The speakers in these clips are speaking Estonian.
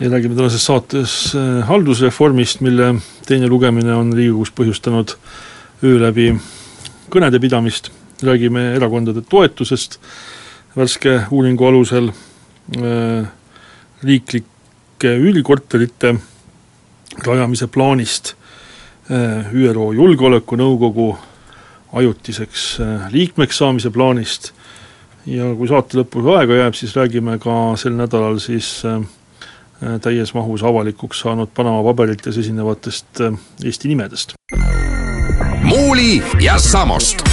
ja räägime tänases saates äh, haldusreformist, mille teine lugemine on Riigikogus põhjustanud öö läbi kõnede pidamist, räägime erakondade toetusest, värske uuringu alusel äh, riiklike üürikorterite rajamise plaanist äh,, ÜRO Julgeolekunõukogu ajutiseks liikmeks saamise plaanist. Ja kui saate lõpus aega jääb, siis räägime ka sel nädalal siis Äh, täies mahus avalikuks saanud Panama paberites esinevatest äh, Eesti nimedest. muuli ja Samost.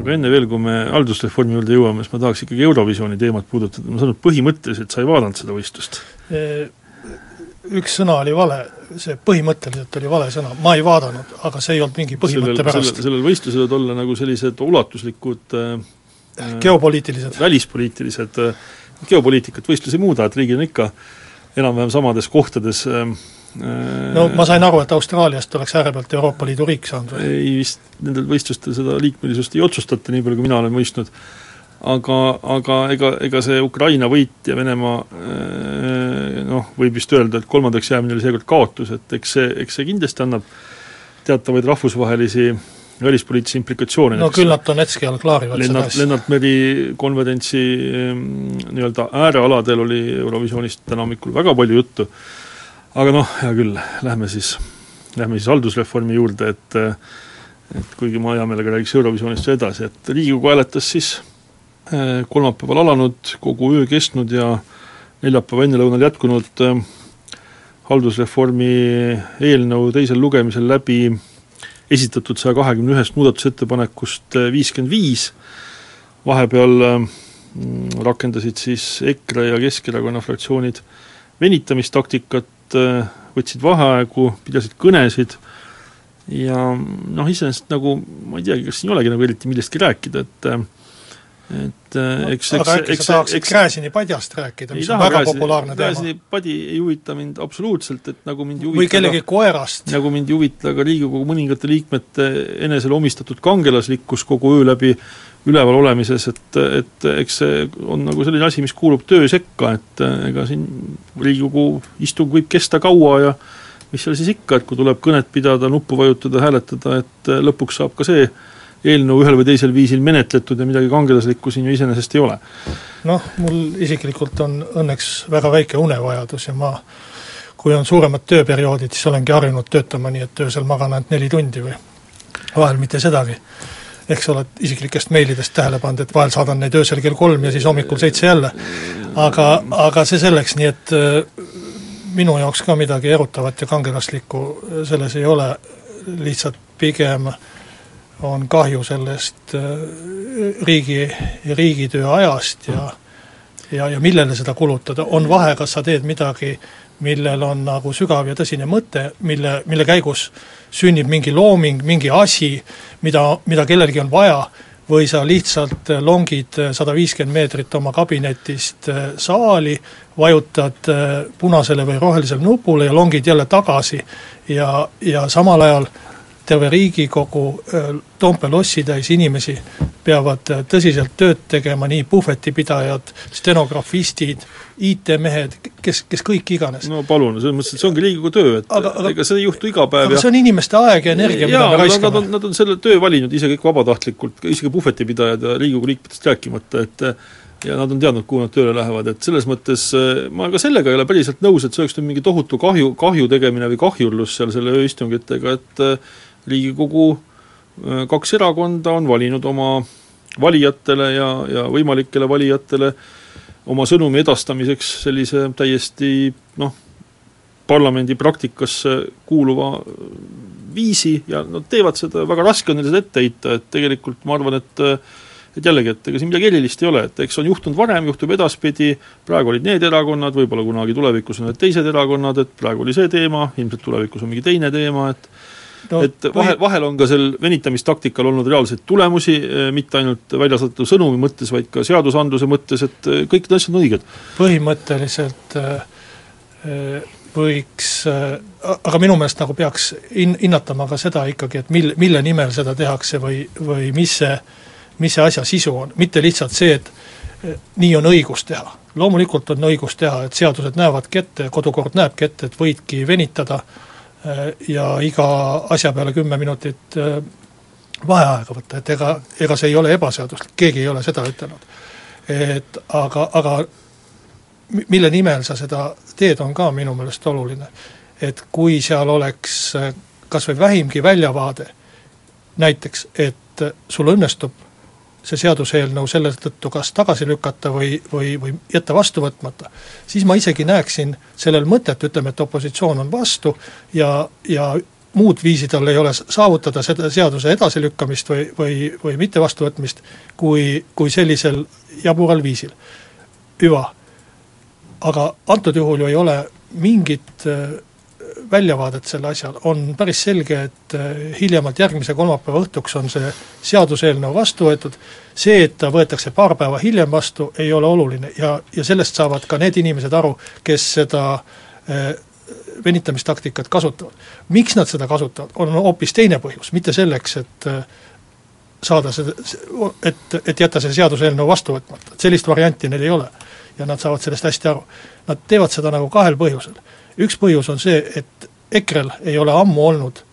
aga enne veel, kui me haldusreformi juurde jõuame, siis ma tahaks ikkagi Eurovisiooni teemat puudutada, ma saan aru, et põhimõtteliselt sa ei vaadanud seda võistlust? Üks sõna oli vale, see põhimõtteliselt oli vale sõna, ma ei vaadanud, aga see ei olnud mingi põhimõtte pärast. sellel, sellel võistlusel võivad olla nagu sellised ulatuslikud äh, geopoliitilised. välispoliitilised, äh, geopoliitikat võistlus ei muuda, et riigid on ikka enam-vähem samades kohtades äh, no ma sain aru, et Austraaliast oleks äärepealt Euroopa Liidu riik saanud või? ei vist, nendel võistlustel seda liikmelisust ei otsustata, nii palju kui mina olen mõistnud, aga, aga ega, ega see Ukraina võit ja Venemaa äh, noh, võib vist öelda, et kolmandaks jäämine oli seekord kaotus, et eks see, eks see kindlasti annab teatavaid rahvusvahelisi välispoliitilisi implikatsioone. no küll nad Donetski all klaarivad Lennart, seda asja. Lennart Meri konverentsi ehm, nii-öelda äärealadel oli Eurovisioonist täna hommikul väga palju juttu, aga noh, hea küll, lähme siis, lähme siis haldusreformi juurde, et et kuigi ma hea meelega räägiks Eurovisioonist edasi, et Riigikogu hääletas siis eh, kolmapäeval alanud, kogu öö kestnud ja neljapäeva ennelõunal jätkunud eh, haldusreformi eelnõu teisel lugemisel läbi esitatud saja kahekümne ühest muudatusettepanekust äh, viiskümmend viis, vahepeal äh, rakendasid siis EKRE ja Keskerakonna fraktsioonid venitamistaktikat, äh, võtsid vaheaegu, pidasid kõnesid. Ja noh, iseenesest nagu ma ei teagi, kas siin olegi nagu eriti millestki rääkida, et et no, eks, eks aga äkki sa tahaksid Gräzini padjast rääkida, mis on väga Gräzini, populaarne teema? Gräzini padi ei huvita mind absoluutselt, et nagu mind või kellegi koerast. nagu mind ei huvita ka Riigikogu mõningate liikmete enesele omistatud kangelaslikkus kogu öö läbi üleval olemises, et, et eks see on nagu selline asi, mis kuulub töö sekka, et ega siin Riigikogu istung võib kesta kaua ja mis seal siis ikka, et kui tuleb kõnet pidada, nuppu vajutada, hääletada, et lõpuks saab ka see eelnõu ühel või teisel viisil menetletud ja midagi kangelaslikku siin ju iseenesest ei ole. noh, mul isiklikult on õnneks väga väike unevajadus ja ma kui on suuremad tööperioodid, siis olengi harjunud töötama nii, et öösel magan ainult neli tundi või vahel mitte sedagi. eks sa oled isiklikest meilidest tähele pannud, et vahel saadan neid öösel kell kolm ja siis hommikul seitse jälle. aga, aga see selleks, nii et äh, minu jaoks ka midagi erutavat ja kangelaslikku selles ei ole, lihtsalt pigem äh, on kahju sellest äh, riigi, riigitöö ajast ja ja, ja millele seda kulutada, on vahe, kas sa teed midagi, millel on nagu sügav ja tõsine mõte, mille, mille käigus sünnib mingi looming, mingi asi, mida, mida kellelgi on vaja, või sa lihtsalt longid sada viiskümmend meetrit oma kabinetist äh, saali, vajutad äh, punasele või rohelisele nupule ja longid jälle tagasi ja, ja samal ajal terve Riigikogu Toompea lossitäis inimesi peavad tõsiselt tööd tegema, nii puhvetipidajad, stenografistid, IT-mehed, kes, kes kõik iganes. no palun, selles mõttes, et see ongi Riigikogu töö, et aga, aga, ega see ei juhtu iga päev aga ja... see on inimeste aeg ja energia, mida me raiskame. Nad on, nad on selle töö valinud ise kõik vabatahtlikult, isegi puhvetipidajad ja Riigikogu liikmetest rääkimata, et ja nad on teadnud, kuhu nad tööle lähevad, et selles mõttes ma ka sellega ei ole päriselt nõus, et see oleks nüüd mingi tohutu kahju, kahju tegemine või kahjurlus seal selle ööistungitega, et Riigikogu äh, kaks erakonda on valinud oma valijatele ja, ja võimalikele valijatele oma sõnumi edastamiseks sellise täiesti noh, parlamendi praktikasse kuuluva viisi ja nad teevad seda, väga raske on neile seda ette heita, et tegelikult ma arvan, et et jällegi, et ega siin midagi erilist ei ole, et eks on juhtunud varem, juhtub edaspidi, praegu olid need erakonnad, võib-olla kunagi tulevikus on need teised erakonnad, et praegu oli see teema, ilmselt tulevikus on mingi teine teema, et no, et vahel, vahel on ka sel venitamistaktikal olnud reaalseid tulemusi, eh, mitte ainult välja saadetud sõnumi mõttes, vaid ka seadusandluse mõttes, et eh, kõik need asjad on õiged. põhimõtteliselt äh, võiks, aga minu meelest nagu peaks hin-, hinnatama ka seda ikkagi, et mil-, mille nimel seda tehakse või, või mis see, mis see asja sisu on, mitte lihtsalt see, et nii on õigus teha. loomulikult on õigus teha, et seadused näevadki ette, kodukord näebki ette, et võidki venitada Äh, ja iga asja peale kümme minutit äh, vaheaega võtta, et ega, ega see ei ole ebaseaduslik, keegi ei ole seda ütelnud. et aga, aga mille nimel sa seda teed, on ka minu meelest oluline. et kui seal oleks äh, kas või vähimgi väljavaade, näiteks et sul õnnestub see seaduseelnõu selle tõttu kas tagasi lükata või, või, või jätta vastu võtmata, siis ma isegi näeksin sellel mõtet, ütleme, et opositsioon on vastu ja, ja muud viisi tal ei ole saavutada seda seaduse edasilükkamist või, või, või mitte vastuvõtmist, kui, kui sellisel jabural viisil. hüva. aga antud juhul ju ei ole mingit väljavaadet selle asjal, on päris selge, et äh, hiljemalt järgmise kolmapäeva õhtuks on see seaduseelnõu vastu võetud, see, et ta võetakse paar päeva hiljem vastu, ei ole oluline ja, ja sellest saavad ka need inimesed aru, kes seda äh, venitamistaktikat kasutavad. miks nad seda kasutavad, on hoopis teine põhjus, mitte selleks, et äh, saada seda, et, et jätta see seaduseelnõu vastu võtmata, et sellist varianti neil ei ole. ja nad saavad sellest hästi aru. Nad teevad seda nagu kahel põhjusel üks põhjus on see, et EKRE-l ei ole ammu olnud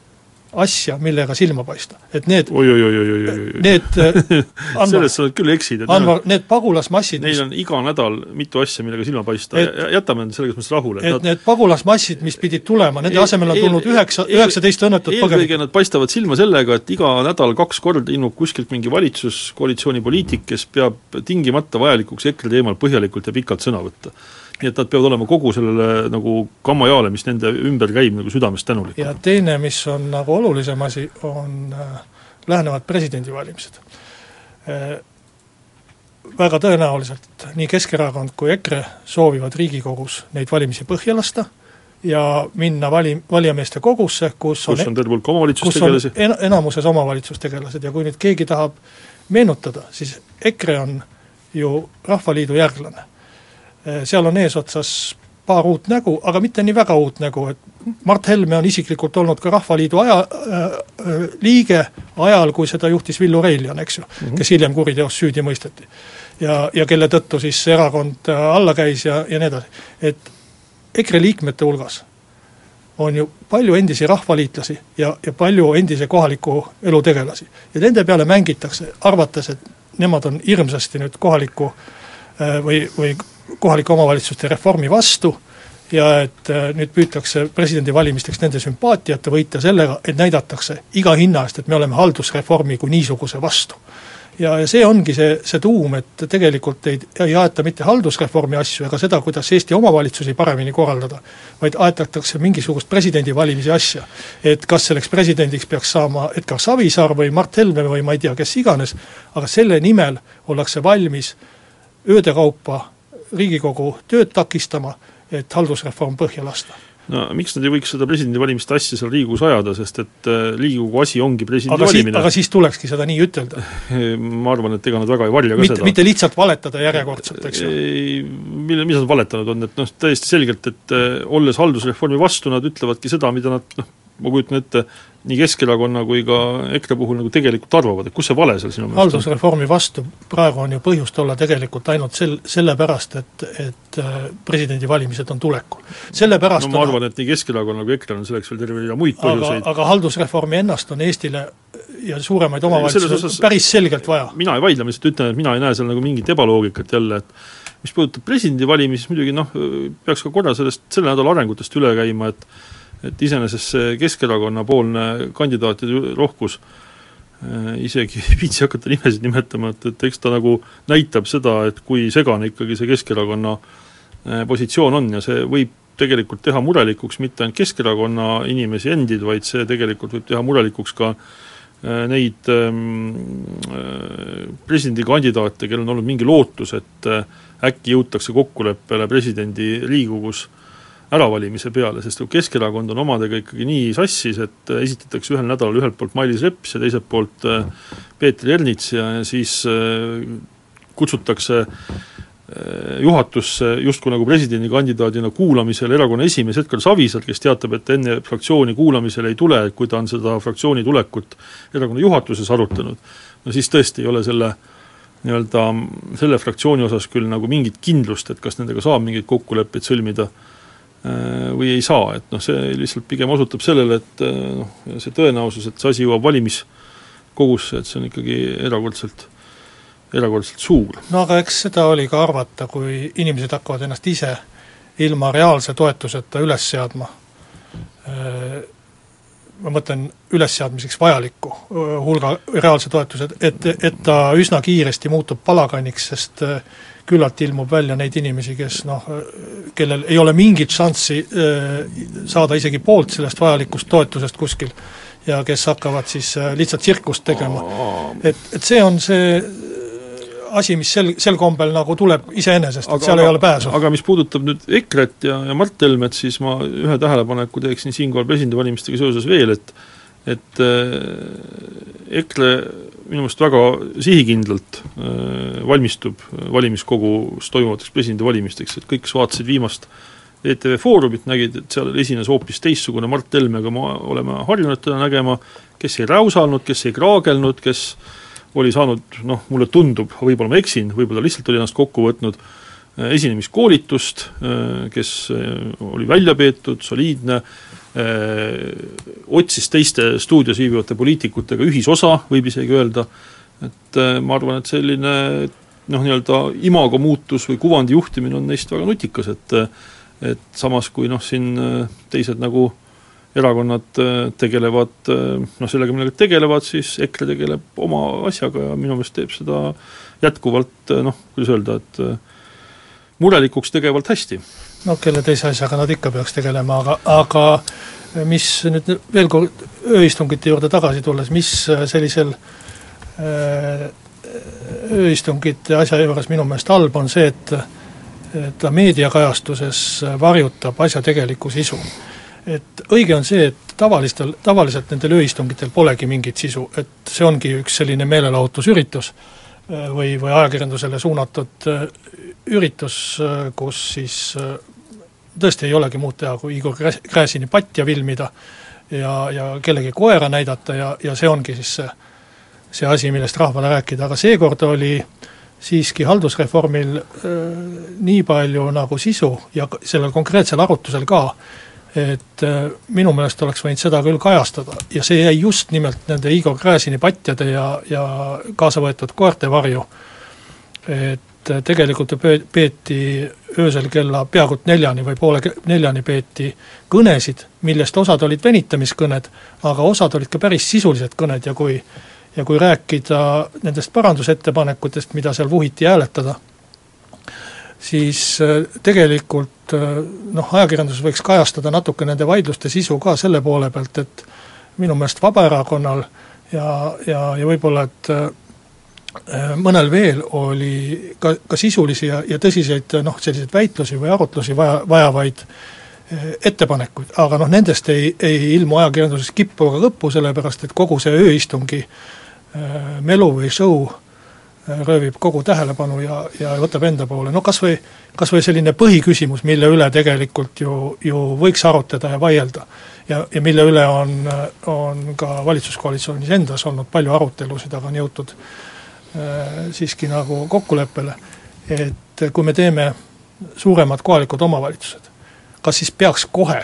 asja, millega silma paista, et need oi-oi-oi-oi-oi-oi need selles sa oled küll eksid, et Anvar, need pagulasmassid Neil on iga nädal mitu asja, millega silma paista jätame nad selles mõttes rahule. et nad, need pagulasmassid, mis pidid tulema, nende asemel on tulnud üheksa, üheksateist õnnetut põgenikku. eelkõige nad paistavad silma sellega, et iga nädal kaks korda ilmub kuskilt mingi valitsuskoalitsiooni poliitik, kes peab tingimata vajalikuks EKRE teemal põhjalikult ja pikalt sõna võtta nii et nad peavad olema kogu sellele nagu kammajaale, mis nende ümber käib, nagu südamest tänulikud. ja teine, mis on nagu olulisem asi, on äh, lähenevad presidendivalimised äh,. Väga tõenäoliselt nii Keskerakond kui EKRE soovivad Riigikogus neid valimisi põhja lasta ja minna vali, valijameeste kogusse, kus on kus on terve hulk omavalitsustegelasi en,. enamuses omavalitsustegelased ja kui nüüd keegi tahab meenutada, siis EKRE on ju Rahvaliidu järglane seal on eesotsas paar uut nägu, aga mitte nii väga uut nägu, et Mart Helme on isiklikult olnud ka Rahvaliidu aja äh,, äh liige ajal, kui seda juhtis Villu Reiljan, eks ju mm, -hmm. kes hiljem kuriteos süüdi mõisteti. ja, ja kelle tõttu siis see erakond äh, alla käis ja, ja nii edasi. et EKRE liikmete hulgas on ju palju endisi rahvaliitlasi ja, ja palju endise kohaliku elu tegelasi. ja nende peale mängitakse, arvates, et nemad on hirmsasti nüüd kohaliku või, või kohalike omavalitsuste reformi vastu ja et äh, nüüd püütakse presidendivalimisteks nende sümpaatiate võita sellega, et näidatakse iga hinna eest, et me oleme haldusreformi kui niisuguse vastu. ja, ja see ongi see, see tuum, et tegelikult ei, ei aeta mitte haldusreformi asju ega seda, kuidas Eesti omavalitsusi paremini korraldada, vaid aetatakse mingisugust presidendivalimise asja. et kas selleks presidendiks peaks saama Edgar Savisaar või Mart Helme või ma ei tea, kes iganes, aga selle nimel ollakse valmis ööde kaupa Riigikogu tööd takistama, et haldusreform põhja lasta no miks nad ei võiks seda presidendivalimiste asja seal Riigikogus ajada, sest et äh, Riigikogu asi ongi presidendi aga valimine. aga siis tulekski seda nii ütelda ma arvan, et ega nad väga ei varja ka mitte, seda. mitte lihtsalt valetada järjekordselt, eks ju. mille, mis nad valetanud on, et noh, täiesti selgelt, et äh, olles haldusreformi vastu, nad ütlevadki seda, mida nad noh, ma kujutan ette, nii Keskerakonna kui ka EKRE puhul nagu tegelikult arvavad, et kus see vale seal sinu meelest on? haldusreformi vastu praegu on ju põhjust olla tegelikult ainult sel-, sellepärast, et, et äh, presidendivalimised on tulekul. sellepärast no ma arvan, et nii Keskerakonnal kui EKRE-l on selleks veel terve rida muid põhjuseid. aga, aga haldusreformi ennast on Eestile ja suuremaid omavalitsusi päris selgelt vaja. mina ei vaidle, ma lihtsalt ütlen, et mina ei näe seal nagu mingit ebaloogikat jälle, et mis puudutab presidendivalimisi, siis muidugi noh, peaks ka korra sellest selle nädala arengutest üle käima, et et iseenesest see Keskerakonna poolne kandidaatide rohkus äh, isegi ei viitsi hakata nimesid nimetama, et, et eks ta nagu näitab seda, et kui segane ikkagi see Keskerakonna äh, positsioon on ja see võib tegelikult teha murelikuks mitte ainult Keskerakonna inimesi endid, vaid see tegelikult võib teha murelikuks ka neid ähm, presidendikandidaate, kellel on olnud mingi lootus, et äkki jõutakse kokkuleppele presidendi Riigikogus äravalimise peale, sest Keskerakond on omadega ikkagi nii sassis, et esitatakse ühel nädalal ühelt poolt Mailis Reps ja teiselt poolt Peeter Ernits ja siis kutsutakse Äh, juhatusse justkui nagu presidendikandidaadina kuulamisele erakonna esimees Edgar Savisaar, kes teatab, et enne fraktsiooni kuulamisele ei tule, kui ta on seda fraktsiooni tulekut erakonna juhatuses arutanud, no siis tõesti ei ole selle nii-öelda selle fraktsiooni osas küll nagu mingit kindlust, et kas nendega saab mingeid kokkuleppeid sõlmida. äh, või ei saa, et noh, see lihtsalt pigem osutab sellele, et äh, noh, see tõenäosus, et see asi jõuab valimiskogusse, et see on ikkagi erakordselt erakordselt suur. no aga eks seda oli ka arvata, kui inimesed hakkavad ennast ise ilma reaalse toetuseta üles seadma, ma mõtlen ülesseadmiseks vajaliku hulga reaalse toetuse, et, et ta üsna kiiresti muutub palaganiks, sest küllalt ilmub välja neid inimesi, kes noh, kellel ei ole mingit šanssi saada isegi poolt sellest vajalikust toetusest kuskil ja kes hakkavad siis lihtsalt tsirkust tegema. et, et see on see asi, mis sel, sel kombel nagu tuleb iseenesest, et seal aga, ei ole pääsu. aga mis puudutab nüüd EKRE-t ja, ja Mart Helmet, siis ma ühe tähelepaneku teeksin siinkohal presidendivalimistega seoses veel, et et äh, EKRE minu meelest väga sihikindlalt äh, valmistub valimiskogus toimuvateks presidendivalimisteks, et kõik, kes vaatasid viimast ETV Foorumit, nägid, et seal esines hoopis teistsugune Mart Helme, aga me oleme harjunud teda nägema, kes ei räusalnud, kes ei kraagelnud, kes äh, oli saanud noh, mulle tundub, võib-olla ma eksin, võib-olla lihtsalt oli ennast kokku võtnud, äh, esinemiskoolitust, äh, kes äh, oli välja peetud, soliidne, otsis teiste stuudios viibivate poliitikutega ühisosa, võib isegi öelda, et ma arvan, et selline noh, nii-öelda imago muutus või kuvandi juhtimine on neist väga nutikas, et et samas, kui noh, siin teised nagu äh, erakonnad äh, tegelevad äh, noh, sellega, millega tegelevad, siis EKRE tegeleb oma asjaga ja minu meelest teeb seda jätkuvalt äh, noh, kuidas öelda, et murelikuks tegevalt hästi. no kelle teise asjaga nad ikka peaks tegelema, aga, aga mis nüüd veel kord ööistungite juurde tagasi tulles, mis sellisel ööistungite asja juures minu meelest halb, on see, et ta meediakajastuses varjutab asja tegelikku sisu et õige on see, et tavalistel, tavaliselt nendel ööistungitel polegi mingit sisu, et see ongi üks selline meelelahutusüritus äh, või, või ajakirjandusele suunatud äh, üritus, äh, kus siis tõesti ei olegi muud teha, kui Igor Gräzini patja filmida ja, ja kellegi koera näidata ja, ja see ongi siis see, see asi, millest rahvale rääkida, aga seekord oli siiski haldusreformil äh, nii palju nagu sisu ja sellel konkreetsel arutlusel ka, et äh, minu meelest oleks võinud seda küll kajastada ja see jäi just nimelt nende Igor Gräzini patjade ja, ja kaasa võetud koerte varju. et äh, tegelikult ju peeti öösel kella peaaegu neljani või poole neljani peeti kõnesid, millest osad olid venitamiskõned, aga osad olid ka päris sisulised kõned ja kui ja kui rääkida nendest parandusettepanekutest, mida seal vuhiti hääletada, siis äh, tegelikult äh, noh, ajakirjandus võiks kajastada natuke nende vaidluste sisu ka selle poole pealt, et minu meelest Vabaerakonnal ja, ja, ja võib-olla et äh, mõnel veel oli ka, ka sisulisi ja, ja tõsiseid noh, selliseid väitlusi või arutlusi vaja, vajavaid ettepanekuid, aga noh, nendest ei, ei ilmu ajakirjanduses kippu ega kõppu, sellepärast et kogu see ööistungi melu või show röövib kogu tähelepanu ja, ja võtab enda poole, no kas või, kas või selline põhiküsimus, mille üle tegelikult ju, ju võiks arutleda ja vaielda. ja, ja mille üle on, on ka valitsuskoalitsioonis endas olnud palju arutelusid, aga on jõutud äh, siiski nagu kokkuleppele, et kui me teeme suuremad kohalikud omavalitsused, kas siis peaks kohe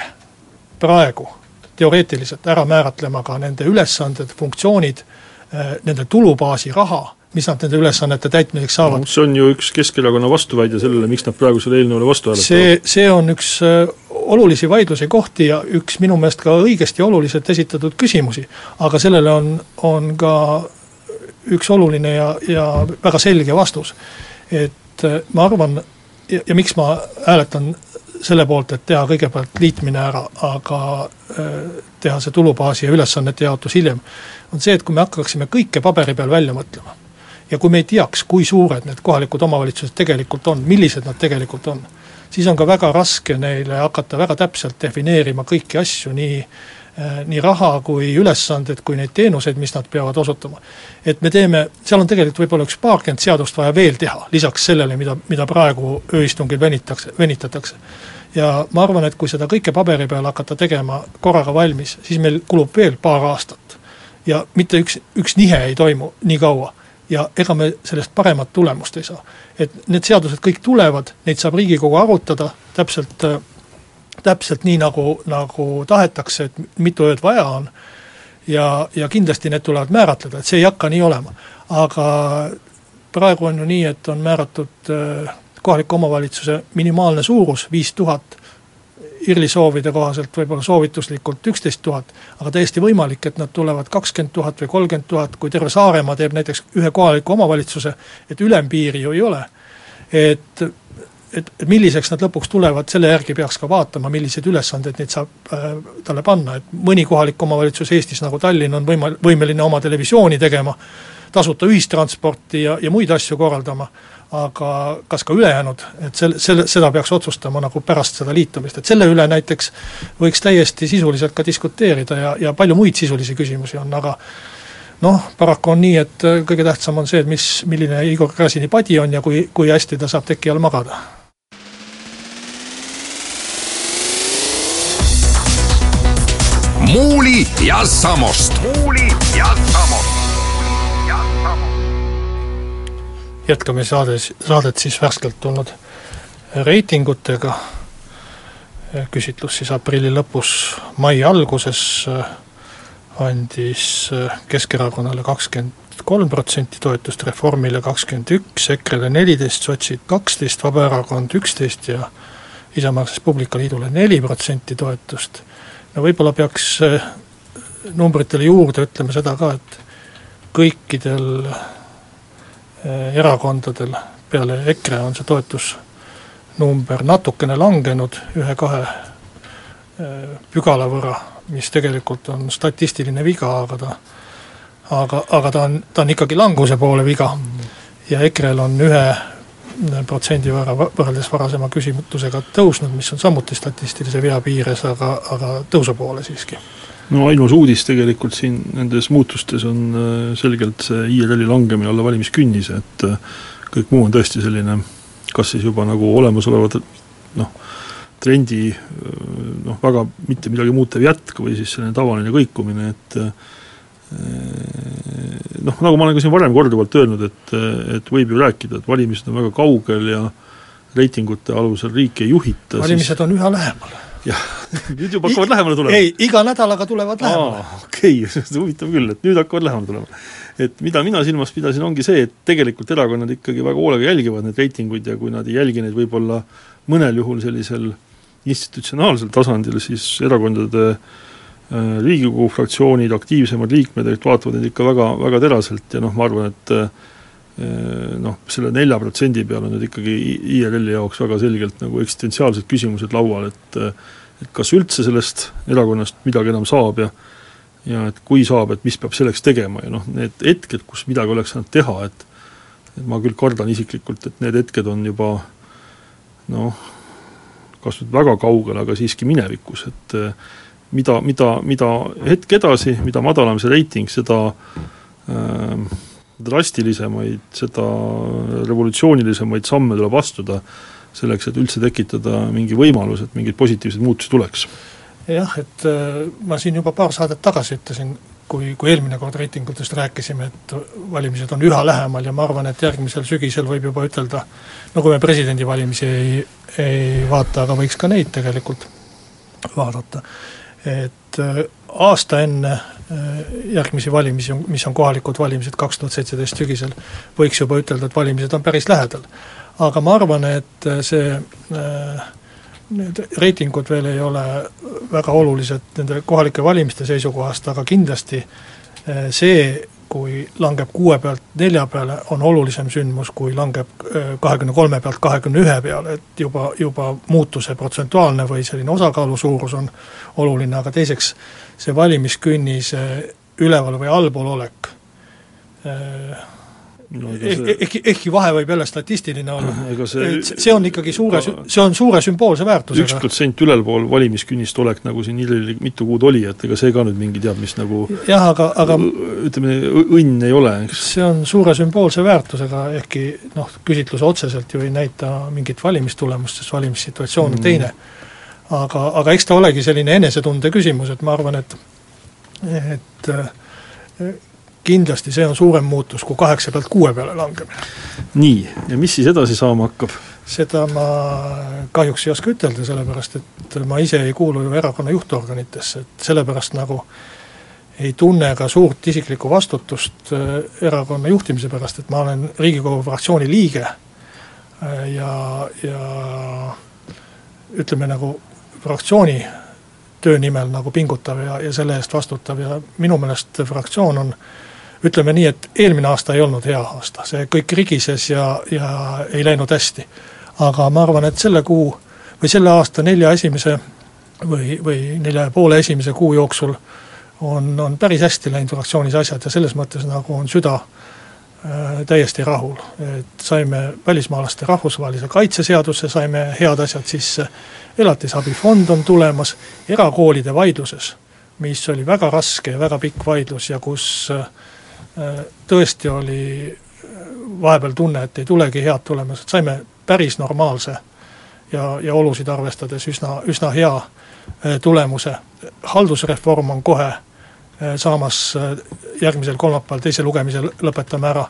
praegu teoreetiliselt ära määratlema ka nende ülesanded, funktsioonid, äh, nende tulubaasi raha mis nad nende ülesannete täitmiseks saavad no,. see on ju üks Keskerakonna vastuväide sellele, miks nad praegu selle eelnõule vastu hääletavad. see, see on üks äh, olulisi vaidluse kohti ja üks minu meelest ka õigesti oluliselt esitatud küsimusi, aga sellele on, on ka üks oluline ja, ja väga selge vastus. et äh, ma arvan ja, ja miks ma hääletan selle poolt, et teha kõigepealt liitmine ära, aga teha see tulubaasi ja ülesannete jaotus hiljem, on see, et kui me hakkaksime kõike paberi peal välja mõtlema ja kui me ei teaks, kui suured need kohalikud omavalitsused tegelikult on, millised nad tegelikult on, siis on ka väga raske neile hakata väga täpselt defineerima kõiki asju, nii äh, nii raha kui ülesanded, kui neid teenuseid, mis nad peavad osutama. et me teeme, seal on tegelikult võib-olla üks paarkümmend seadust vaja veel teha, lisaks sellele, mida, mida praegu ööistungil venitakse, venitatakse. ja ma arvan, et kui seda kõike paberi peal hakata tegema korraga valmis, siis meil kulub veel paar aastat. ja mitte üks, üks nihe ei toimu nii kaua ja ega me sellest paremat tulemust ei saa. et need seadused kõik tulevad, neid saab Riigikogu arutada täpselt, täpselt nii, nagu, nagu tahetakse, et mitu ööd vaja on, ja, ja kindlasti need tulevad määratleda, et see ei hakka nii olema. aga praegu on ju nii, et on määratud äh, kohaliku omavalitsuse minimaalne suurus, viis tuhat IRL-i soovide kohaselt võib-olla soovituslikult üksteist tuhat, aga täiesti võimalik, et nad tulevad kakskümmend tuhat või kolmkümmend tuhat, kui terve Saaremaa teeb näiteks ühe kohaliku omavalitsuse, et ülempiiri ju ei ole. et, et, milliseks nad lõpuks tulevad, selle järgi peaks ka vaatama, milliseid ülesandeid neid saab äh, talle panna, et mõni kohalik omavalitsus Eestis, nagu Tallinn, on võima-, võimeline oma televisiooni tegema, tasuta ühistransporti ja, ja muid asju korraldama aga kas ka ülejäänud, et sel-, selle, seda peaks otsustama nagu pärast seda liitumist, et selle üle näiteks võiks täiesti sisuliselt ka diskuteerida ja, ja palju muid sisulisi küsimusi on, aga noh, paraku on nii, et kõige tähtsam on see, et mis, milline Igor Gräzini padi on ja kui, kui hästi ta saab teki all magada. muuli ja Samost. muuli ja jätkame saades, saadet siis värskelt tulnud reitingutega, küsitlus siis aprilli lõpus, mai alguses andis Keskerakonnale kakskümmend kolm protsenti toetust, Reformile kakskümmend üks, EKRE-le neliteist, sotsid kaksteist, Vabaerakond üksteist ja Isamaa Res Publica Liidule neli protsenti toetust. no võib-olla peaks numbritele juurde ütlema seda ka, et kõikidel erakondadel. Peale EKRE on see toetusnumber natukene langenud ühe-kahe eh, pügala võrra, mis tegelikult on statistiline viga, aga ta aga, aga ta on, ta on ikkagi languse poole viga. Ja EKRE-l on ühe protsendi võrra võrreldes varasema küsimusega tõusnud, mis on samuti statistilise vea piires, aga, aga tõusu poole siiski no ainus uudis tegelikult siin nendes muutustes on äh, selgelt see IRL-i langemine alla valimiskünnise, et äh, kõik muu on tõesti selline kas siis juba nagu olemasolevad noh, trendi äh, noh, väga mitte midagi muutev jätk või siis selline tavaline kõikumine, et noh, nagu ma olen ka siin varem korduvalt öelnud, et, et võib ju rääkida, et valimised on väga kaugel ja reitingute alusel riiki ei juhita valimised siis... on üha lähemal jah, nüüd juba hakkavad lähemale tulema? ei, iga nädalaga tulevad lähemale. okei okay, huvitav küll, et nüüd hakkavad lähemale tulema. et mida mina silmas pidasin, ongi see, et tegelikult erakonnad ikkagi väga hoolega jälgivad neid reitinguid ja kui nad ei jälgi neid võib-olla mõnel juhul sellisel institutsionaalsel tasandil, siis erakondade äh, Riigikogu fraktsioonid, aktiivsemad liikmed, et vaatavad neid ikka väga, väga teraselt ja noh, ma arvan, et äh, noh, selle nelja protsendi peal on nüüd ikkagi IRL-i jaoks väga selgelt nagu eksistentsiaalsed küsimused laual, et et kas üldse sellest erakonnast midagi enam saab ja ja et kui saab, et mis peab selleks tegema ja noh, need hetked, kus midagi oleks saanud teha, et et ma küll kardan isiklikult, et need hetked on juba noh, kas nüüd väga kaugel, aga siiski minevikus, et mida, mida, mida hetk edasi, mida madalam see reiting, seda äh, drastilisemaid, seda revolutsioonilisemaid samme tuleb astuda, selleks, et üldse tekitada mingi võimalus, et mingeid positiivseid muutusi tuleks. jah, et äh, ma siin juba paar saadet tagasi ütlesin, kui, kui eelmine kord reitingutest rääkisime, et valimised on üha lähemal ja ma arvan, et järgmisel sügisel võib juba ütelda, no kui me presidendivalimisi ei, ei vaata, aga võiks ka neid tegelikult vaadata, et äh, aasta enne järgmisi valimisi, mis on kohalikud valimised kaks tuhat seitseteist sügisel, võiks juba ütelda, et valimised on päris lähedal. aga ma arvan, et äh, see äh, need reitingud veel ei ole väga olulised nende kohalike valimiste seisukohast, aga kindlasti see, kui langeb kuue pealt nelja peale, on olulisem sündmus, kui langeb kahekümne kolme pealt kahekümne ühe peale, et juba, juba muutuse protsentuaalne või selline osakaalu suurus on oluline, aga teiseks see valimiskünnise üleval või allpool olek no, eh, see... ehkki, ehkki vahe võib jälle statistiline olla, see, see on ikkagi suure, see on suure sümboolse väärtusega. üks protsent ülalpool valimiskünnist olek, nagu siin Iril mitu kuud oli, et ega see ka nüüd mingi teab mis nagu jah, aga, aga ütleme, õnn ei ole, eks. see on suure sümboolse väärtusega, ehkki noh, küsitlus otseselt ju ei näita mingit valimistulemust, sest valimissituatsioon on mm. teine. aga, aga eks ta olegi selline enesetunde küsimus, et ma arvan, et et kindlasti see on suurem muutus kui kaheksa pealt kuue peale langemine. nii, ja mis siis edasi saama hakkab? seda ma kahjuks ei oska ütelda, sellepärast et ma ise ei kuulu ju erakonna juhtorganitesse, et sellepärast nagu ei tunne ka suurt isiklikku vastutust äh, erakonna juhtimise pärast, et ma olen Riigikogu fraktsiooni liige äh, ja, ja ütleme nagu fraktsiooni töö nimel nagu pingutav ja, ja selle eest vastutav ja minu meelest fraktsioon on äh, ütleme nii, et eelmine aasta ei olnud hea aasta, see kõik rigises ja, ja ei läinud hästi. aga ma arvan, et selle kuu või selle aasta nelja esimese või, või nelja ja poole esimese kuu jooksul on, on päris hästi läinud fraktsioonis asjad ja selles mõttes nagu on süda äh, täiesti rahul, et saime välismaalaste rahvusvahelise kaitse seadusse, saime head asjad sisse, elatisabifond on tulemas, erakoolide vaidluses, mis oli väga raske ja väga pikk vaidlus ja kus äh, tõesti oli vahepeal tunne, et ei tulegi head tulemused, saime päris normaalse ja, ja olusid arvestades üsna, üsna hea eh, tulemuse. haldusreform on kohe saamas järgmisel kolmapäeval teise lugemise lõpetame ära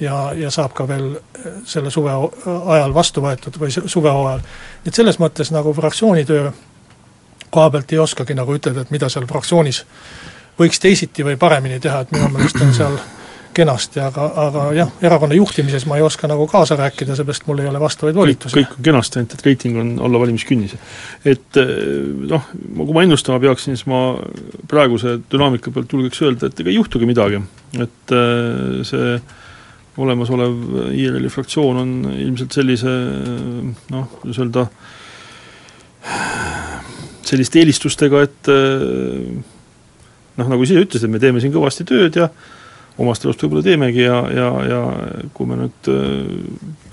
ja, ja saab ka veel selle suve ajal vastu võetud või suvehooajal. et selles mõttes nagu fraktsiooni töö koha pealt ei oskagi nagu ütelda, et mida seal fraktsioonis võiks teisiti või paremini teha, et minu meelest on seal kenasti, aga, aga jah, erakonna juhtimises ma ei oska nagu kaasa rääkida, seepärast mul ei ole vastavaid volitusi. kõik on kenasti, ainult et reiting on alla valimiskünnise. et eh, noh, kui ma ennustama peaksin, siis ma praeguse dünaamika pealt julgeks öelda, et ega ei juhtugi midagi. et eh, see olemasolev IRL-i fraktsioon on ilmselt sellise noh, kuidas öelda, selliste eelistustega, et eh, noh, nagu sa ise ütlesid, me teeme siin kõvasti tööd ja omast arust võib-olla teemegi ja, ja, ja kui me nüüd äh,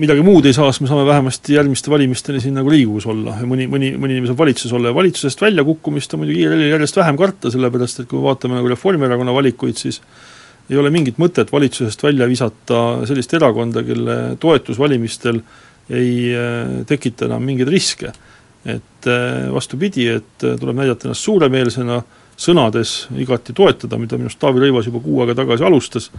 midagi muud ei saa, siis me saame vähemasti järgmiste valimisteni siin nagu Riigikogus olla ja mõni, mõni, mõni inimene saab valitsuses olla ja valitsusest väljakukkumist on muidugi IRL-il järjest vähem karta, sellepärast et kui me vaatame nagu Reformierakonna valikuid, siis ei ole mingit mõtet valitsusest välja visata sellist erakonda, kelle toetus valimistel ei äh, tekita enam mingeid riske. et äh, vastupidi, et tuleb näidata ennast suuremeelsena, sõnades igati toetada, mida minu arust Taavi Rõivas juba kuu aega tagasi alustas,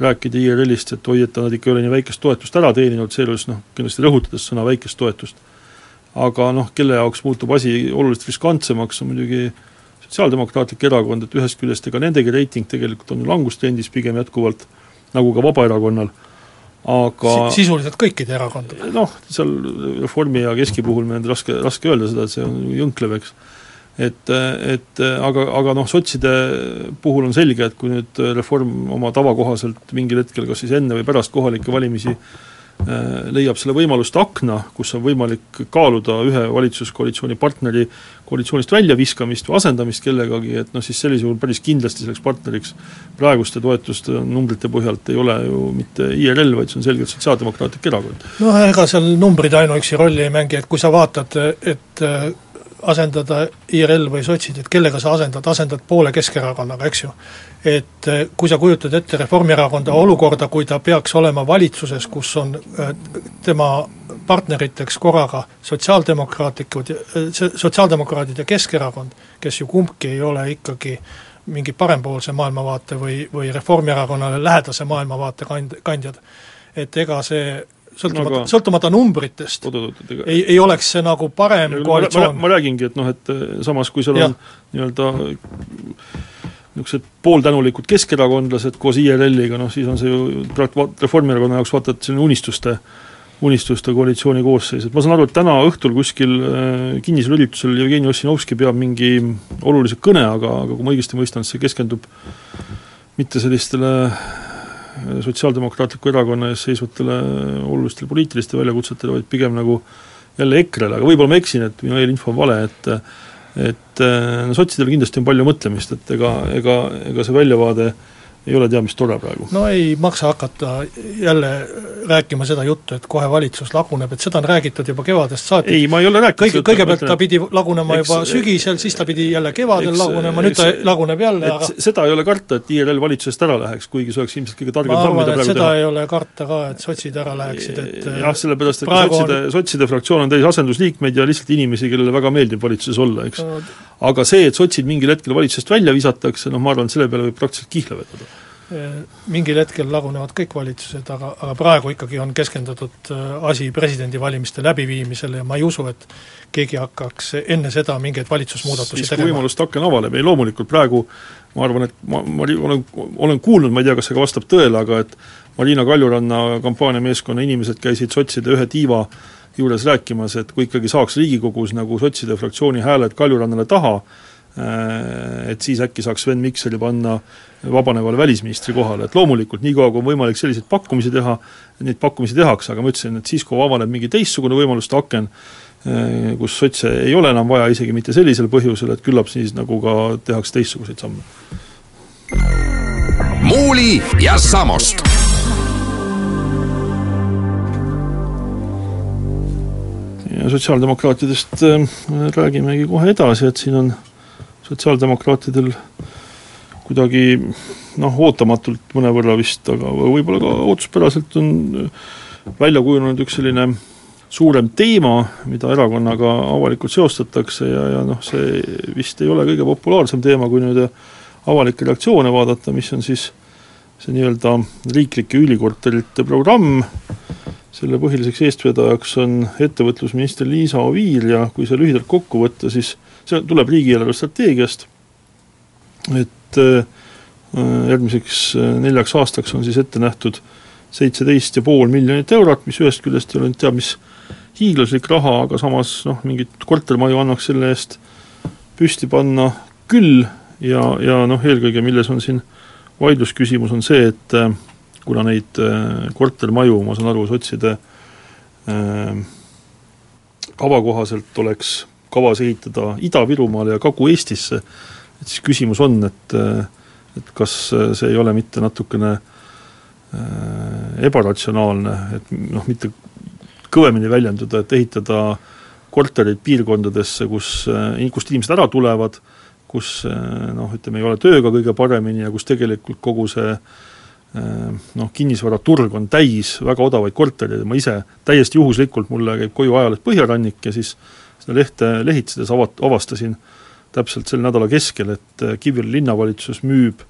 rääkida IRL-ist, et oi, et nad ikka ei ole nii väikest toetust ära teeninud, seejuures noh, kindlasti rõhutades sõna väikest toetust. aga noh, kelle jaoks muutub asi oluliselt riskantsemaks, on muidugi Sotsiaaldemokraatlik Erakond, et ühest küljest ega nendegi reiting tegelikult on ju langustrendis pigem jätkuvalt, nagu ka Vabaerakonnal, aga si sisuliselt kõikide erakondade? noh, seal Reformi ja Keski puhul meil on raske, raske öelda seda, et see on jõnklev, eks et, et aga, aga noh, sotside puhul on selge, et kui nüüd Reform oma tava kohaselt mingil hetkel kas siis enne või pärast kohalikke valimisi äh, leiab selle võimaluste akna, kus on võimalik kaaluda ühe valitsuskoalitsiooni partneri koalitsioonist väljaviskamist või asendamist kellegagi, et noh, siis sellisel juhul päris kindlasti selleks partneriks praeguste toetuste numbrite põhjalt ei ole ju mitte IRL, vaid see on selgelt Sotsiaaldemokraatlik Erakond. noh, ega seal numbrid ainuüksi rolli ei mängi, et kui sa vaatad, et asendada IRL või sotsid, et kellega sa asendad, asendad poole Keskerakonnaga, eks ju. et eh, kui sa kujutad ette Reformierakonda olukorda, kui ta peaks olema valitsuses, kus on eh, tema partneriteks korraga sotsiaaldemokraatlikud, eh, sotsiaaldemokraadid ja Keskerakond, kes ju kumbki ei ole ikkagi mingi parempoolse maailmavaate või, või Reformierakonnale lähedase maailmavaate kand-, kandjad, et ega see sõltumata no,, sõltumata numbritest, ei, ei oleks see nagu parem ja, koalitsioon. ma räägingi, et noh, et eh, samas kui seal ja. on nii-öelda niisugused pooltänulikud keskerakondlased koos IRL-iga, noh siis on see ju Reformierakonna jaoks vaata, et selline unistuste unistuste koalitsiooni koosseis, et ma saan aru, et täna õhtul kuskil äh, kinnisel üritusel Jevgeni Ossinovski peab mingi olulise kõne, aga, aga kui ma õigesti mõistan, siis see keskendub mitte sellistele Sotsiaaldemokraatliku Erakonna ees seisvatele olulistele poliitilistele väljakutsetele, vaid pigem nagu jälle EKRE-le, aga võib-olla ma eksin, et minu eelinfo on vale, et et no sotsidel kindlasti on palju mõtlemist, et ega, ega, ega see väljavaade äh, ei ole teab mis tore praegu. no ei maksa hakata jälle rääkima seda juttu, et kohe valitsus laguneb, et seda on räägitud juba kevadest saati. ei, ma ei ole rääkinud Kõige, kõigepealt ta pidi lagunema eks, juba sügisel, siis ta pidi jälle kevadel eks, lagunema, nüüd ta laguneb jälle, aga seda ei ole karta, et IRL valitsusest ära läheks, kuigi see oleks ilmselt kõige targem samm, mida praegu seda teha. ei ole karta ka, et sotsid ära läheksid, et jah, sellepärast, et sotside on..., sotside fraktsioon on täis asendusliikmeid ja lihtsalt inimesi, kellele väga meeldib valitsuses olla, eks aga see, et sotsid mingil hetkel valitsusest välja visatakse, noh ma arvan, et selle peale võib praktiliselt kihla vedada. Mingil hetkel lagunevad kõik valitsused, aga, aga praegu ikkagi on keskendatud äh, asi presidendivalimiste läbiviimisele ja ma ei usu, et keegi hakkaks enne seda mingeid valitsusmuudatusi siis, tegema. kui võimalust aken avaneb, ei loomulikult praegu ma arvan, et ma, ma olen, olen kuulnud, ma ei tea, kas see ka vastab tõele, aga et Marina Kaljuranna kampaaniameeskonna inimesed käisid sotside ühe tiiva juures rääkimas, et kui ikkagi saaks Riigikogus nagu sotside fraktsiooni hääled Kaljurannale taha, äh, et siis äkki saaks Sven Mikseri panna vabanevale välisministri kohale, et loomulikult niikaua, kui on võimalik selliseid pakkumisi teha, neid pakkumisi tehakse, aga ma ütlesin, et siis, kui avaneb mingi teistsugune võimaluste aken, äh, kus sotse ei ole enam vaja, isegi mitte sellisel põhjusel, et küllap siis nagu ka tehakse teistsuguseid samme. muuli ja Samost ja sotsiaaldemokraatidest äh, räägimegi kohe edasi, et siin on sotsiaaldemokraatidel kuidagi noh, ootamatult mõnevõrra vist, aga võib-olla ka ootuspäraselt on välja kujunenud üks selline suurem teema, mida erakonnaga avalikult seostatakse ja, ja noh, see vist ei ole kõige populaarsem teema, kui nüüd avalikke reaktsioone vaadata, mis on siis see nii-öelda riiklike ülikorterite programm, selle põhiliseks eestvedajaks on ettevõtlusminister Liisa Oviir ja kui see lühidalt kokku võtta, siis see tuleb riigieelarve strateegiast, et äh, järgmiseks äh, neljaks aastaks on siis ette nähtud seitseteist ja pool miljonit eurot, mis ühest küljest ei ole nüüd teab mis hiiglaslik raha, aga samas noh, mingit kortermaju annaks selle eest püsti panna küll. Ja, ja noh, eelkõige milles on siin vaidlusküsimus, on see, et äh, kuna neid kortermaju, ma saan aru, sotside kava kohaselt oleks kavas ehitada Ida-Virumaale ja Kagu-Eestisse, et siis küsimus on, et äh, et kas see ei ole mitte natukene ebaratsionaalne, et noh, mitte kõvemini väljenduda, et ehitada korterid piirkondadesse, kus, kust inimesed ära tulevad, kus noh, ütleme, ei ole tööga kõige paremini ja kus tegelikult kogu see äh, Äh, noh, kinnisvaraturg on täis väga odavaid kortereid. Ja ma ise täiesti juhuslikult, mulle käib koju ajaleht Põhjarannik ja siis seda lehte lehitsedes avat-, avastasin täpselt selle nädala keskel, et äh, Kiviõli linnavalitsus müüb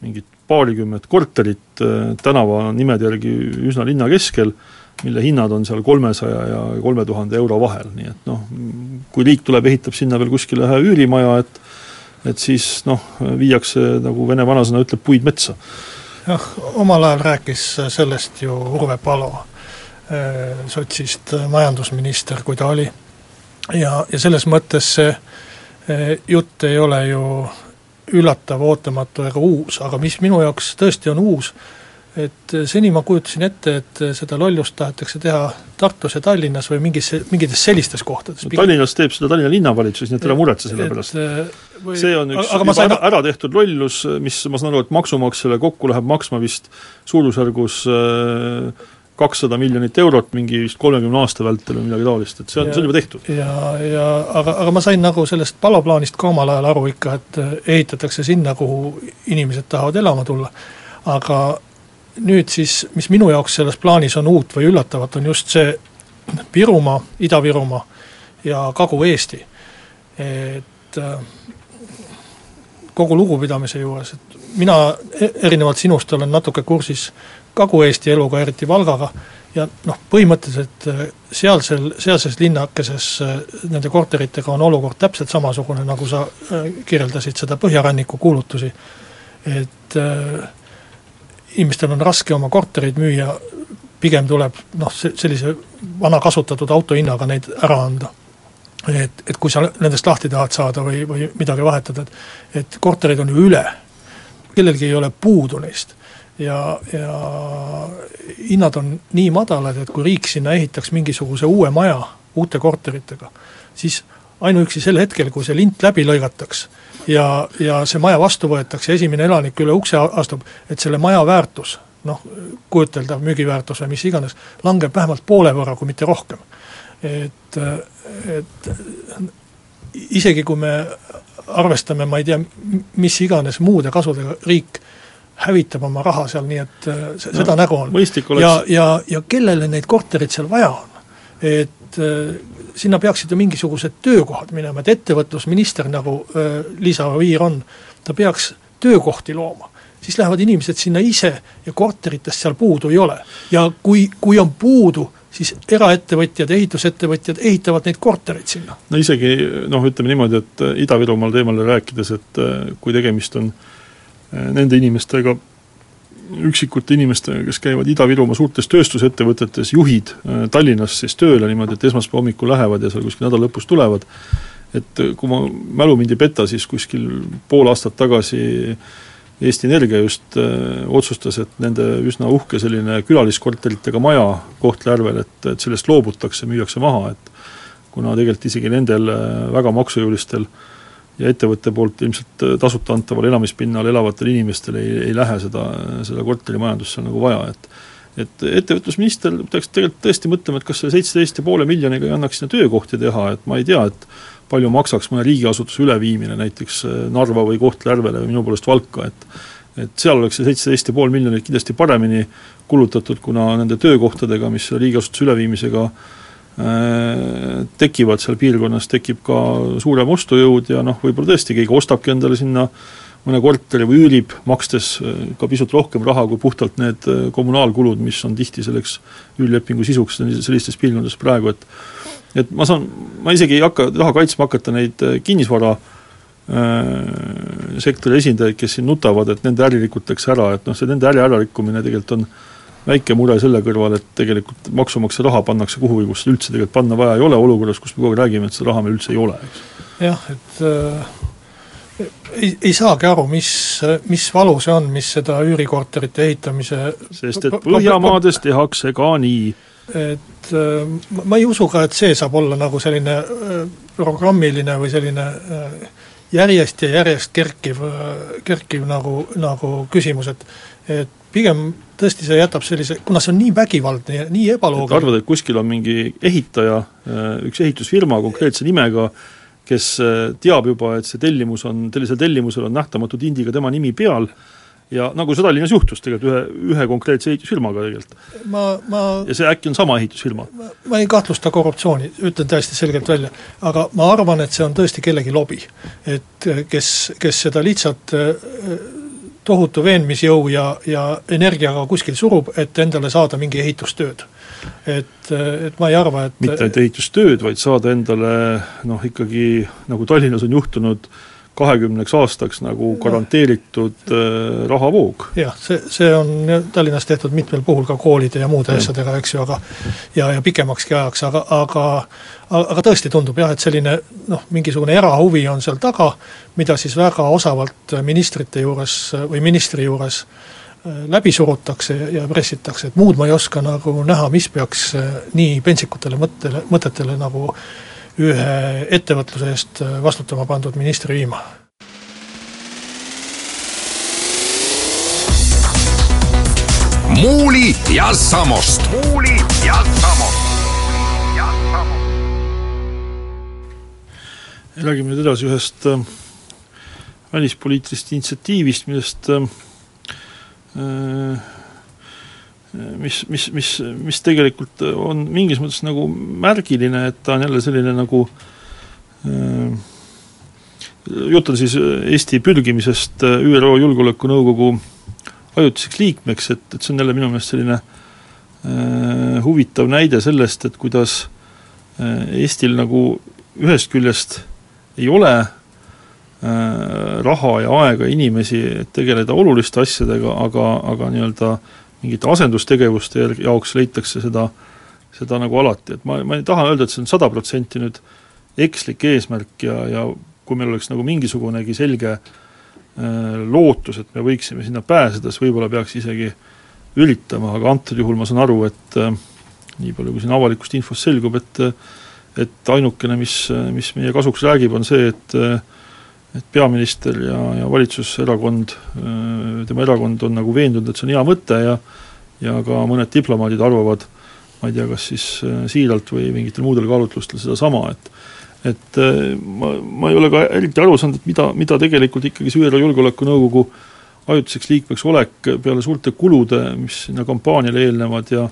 mingit paarikümmet korterit äh, tänavanimede järgi üsna linna keskel, mille hinnad on seal kolmesaja ja kolme tuhande euro vahel, nii et noh, kui riik tuleb, ehitab sinna veel kuskile ühe üürimaja, et et siis noh, viiakse, nagu vene vanasõna ütleb, puid metsa jah, omal ajal rääkis sellest ju Urve Palo, äh, sotsist majandusminister, kui ta oli. Ja, ja selles mõttes see äh, jutt ei ole ju üllatav, ootamatu ega uus, aga mis minu jaoks tõesti on uus, et seni ma kujutasin ette, et seda lollust tahetakse teha Tartus ja Tallinnas või mingis, mingites sellistes kohtades no,. Tallinnas teeb seda Tallinna linnavalitsus, nii et ära muretse selle pärast. See on üks aga juba sain... ära, ära tehtud lollus, mis ma saan aru, et maksumaksjale kokku läheb maksma vist suurusjärgus äh, kakssada miljonit eurot mingi vist kolmekümne aasta vältel või midagi taolist, et see on, see on juba tehtud. ja, ja aga, aga ma sain nagu sellest paloplaanist ka omal ajal aru ikka, et ehitatakse sinna, kuhu inimesed tahavad elama tulla. aga nüüd siis, mis minu jaoks selles plaanis on uut või üllatavat, on just see Virumaa, Ida-Virumaa ja Kagu-Eesti. et äh, kogu lugupidamise juures, et mina e-, erinevalt sinust olen natuke kursis Kagu-Eesti eluga, eriti Valgaga, ja noh, põhimõtteliselt äh, sealsel, sealses linnakeses äh, nende korteritega on olukord täpselt samasugune, nagu sa kirjeldasid seda Põhjaranniku kuulutusi, et äh, inimestel on raske oma kortereid müüa, pigem tuleb noh, se-, sellise vana kasutatud auto hinnaga neid ära anda. et, et kui sa nendest lahti tahad saada või, või midagi vahetada, et et kortereid on ju üle. kellelgi ei ole puudu neist. Ja, ja hinnad on nii madalad, et kui riik sinna ehitaks mingisuguse uue maja uute korteritega, siis ainuüksi sel hetkel, kui see lint läbi lõigataks ja, ja see maja vastu võetakse, esimene elanik üle ukse astub, et selle maja väärtus, noh, kujuteldav müügiväärtus või mis iganes, langeb vähemalt poole võrra, kui mitte rohkem. et, et isegi kui me arvestame, ma ei tea, mis iganes muude kasudega, riik hävitab oma raha seal, nii et seda no, nägu on. Ja, ja, ja kellele neid korterid seal vaja on? et äh, sinna peaksid ju mingisugused töökohad minema, et ettevõtlusminister, nagu äh, Liisa Oviir on, ta peaks töökohti looma. siis lähevad inimesed sinna ise ja korteritest seal puudu ei ole. ja kui, kui on puudu, siis eraettevõtjad, ehitusettevõtjad ehitavad neid kortereid sinna. no isegi noh, ütleme niimoodi, et Ida-Virumaal teemal rääkides, et äh, kui tegemist on nende inimestega, üksikute inimestega, kes käivad Ida-Virumaa suurtes tööstusettevõtetes, juhid äh, Tallinnas siis tööle niimoodi, et esmaspäeva hommikul lähevad ja seal kuskil nädala lõpus tulevad, et äh, kui ma, mälu mind ei peta, siis kuskil pool aastat tagasi Eesti Energia just öö, äh, otsustas, et nende üsna uhke selline külaliskorteritega maja Kohtla-Järvel, et, et sellest loobutakse, müüakse maha, et kuna tegelikult isegi nendel väga maksujõulistel öö, ja ettevõtte poolt ilmselt äh, tasuta antaval elamispinnal elavatel inimestel ei, ei lähe seda, seda korterimajandusse nagu vaja, et et ettevõtlusminister peaks tegelikult tõesti mõtlema, et kas selle seitseteist ja poole miljoniga ei annaks sinna töökohti teha, et ma ei tea, et palju maksaks mõne riigiasutuse üleviimine näiteks äh, Narva või Kohtla-Järvele või minu poolest Valka, et et seal oleks see seitseteist ja pool miljonit kindlasti paremini kulutatud, kuna nende töökohtadega, mis riigiasutuse üleviimisega Äh, tekivad seal piirkonnas, tekib ka suurem ostujõud ja noh, võib-olla tõesti keegi ostabki endale sinna mõne korteri või üürib, makstes äh, ka pisut rohkem raha kui puhtalt need äh, kommunaalkulud, mis on tihti selleks üürlepingu sisuks sellistes piirkondades praegu, et et ma saan, ma isegi ei hakka, taha kaitsma hakata neid kinnisvara äh, sektori esindajaid, kes siin nutavad, et nende äri rikutakse ära, et noh, see nende äri ärarikkumine tegelikult on äh, väike mure selle kõrval, et tegelikult maksumaksja raha pannakse kuhugi, kus üldse tegelikult panna vaja ei ole, olukorras, kus me kogu aeg räägime, et seda raha meil üldse ei ole, eks. jah, et äh, ei, ei saagi aru, mis, mis valu see on, mis seda üürikorterite ehitamise sest et Põhjamaades tehakse ka nii. et äh, ma ei usu ka, et see saab olla nagu selline äh, programmiline või selline äh, järjest ja järjest kerkiv, kerkiv nagu, nagu küsimus, et et pigem tõesti see jätab sellise, kuna see on nii vägivaldne ja nii ebaloogiline arvad, et kuskil on mingi ehitaja, äh, üks ehitusfirma konkreetse nimega, kes äh, teab juba, et see tellimus on, sellisel tellimusel on nähtamatu tindiga tema nimi peal, ja nagu see Tallinnas juhtus tegelikult ühe, ühe konkreetse ehitusfirmaga tegelikult. ma, ma ja see äkki on sama ehitusfirma? ma ei kahtlusta korruptsiooni, ütlen täiesti selgelt välja, aga ma arvan, et see on tõesti kellegi lobi. et kes, kes seda lihtsalt tohutu veenmisjõu ja, ja energiaga kuskil surub, et endale saada mingi ehitustööd. et, et ma ei arva, et mitte ainult ehitustööd, vaid saada endale noh, ikkagi nagu Tallinnas on juhtunud, kahekümneks aastaks nagu garanteeritud äh, rahavoog. jah, see, see on Tallinnas tehtud mitmel puhul ka koolide ja muude ja. asjadega, eks ju, aga ja, ja pikemakski ajaks, aga, aga aga tõesti tundub jah, et selline noh, mingisugune erahuvi on seal taga, mida siis väga osavalt ministrite juures või ministri juures äh, läbi surutakse ja pressitakse, et muud ma ei oska nagu näha, mis peaks äh, nii pentsikutele mõttele, mõtetele nagu ühe ettevõtluse eest äh, vastutama pandud ministri viima. muuli ja Samost. muuli ja Samost. räägime nüüd edasi ühest äh, välispoliitilisest initsiatiivist, millest äh, äh, mis, mis, mis, mis tegelikult on mingis mõttes nagu märgiline, et ta on jälle selline nagu äh, jutt on siis Eesti pürgimisest ÜRO Julgeolekunõukogu ajutiseks liikmeks, et, et see on jälle minu meelest selline äh, huvitav näide sellest, et kuidas äh, Eestil nagu ühest küljest ei ole äh, raha ja aega ja inimesi, et tegeleda oluliste asjadega, aga, aga nii-öelda mingite asendustegevuste jaoks leitakse seda, seda nagu alati, et ma, ma ei taha öelda, et see on sada protsenti nüüd ekslik eesmärk ja, ja kui meil oleks nagu mingisugunegi selge lootus, et me võiksime sinna pääseda, siis võib-olla peaks isegi üritama, aga antud juhul ma saan aru, et nii palju, kui siin avalikust infost selgub, et et ainukene, mis, mis meie kasuks räägib, on see, et et peaminister ja, ja valitsuserakond, tema erakond on nagu veendunud, et see on hea mõte ja ja ka mõned diplomaadid arvavad, ma ei tea, kas siis siiralt või mingitel muudel kaalutlustel sedasama, et et ma, ma ei ole ka eriti aru saanud, et mida, mida tegelikult ikkagi see ÜRO Julgeolekunõukogu ajutiseks liikmeks olek peale suurte kulude, mis sinna kampaaniale eelnevad ja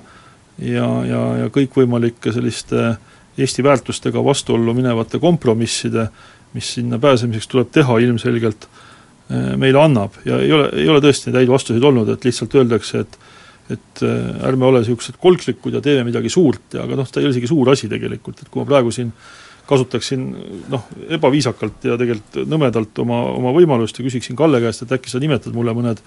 ja, ja, ja kõikvõimalike selliste Eesti väärtustega vastuollu minevate kompromisside, mis sinna pääsemiseks tuleb teha ilmselgelt, eh, meile annab. Ja ei ole, ei ole tõesti neid häid vastuseid olnud, et lihtsalt öeldakse, et et eh, ärme ole niisugused kolklikud ja teeme midagi suurt. Ja aga noh, ta ei ole isegi suur asi tegelikult, et kui ma praegu siin kasutaksin noh, ebaviisakalt ja tegelikult nõmedalt oma, oma võimalust ja küsiksin Kalle käest, et äkki sa nimetad mulle mõned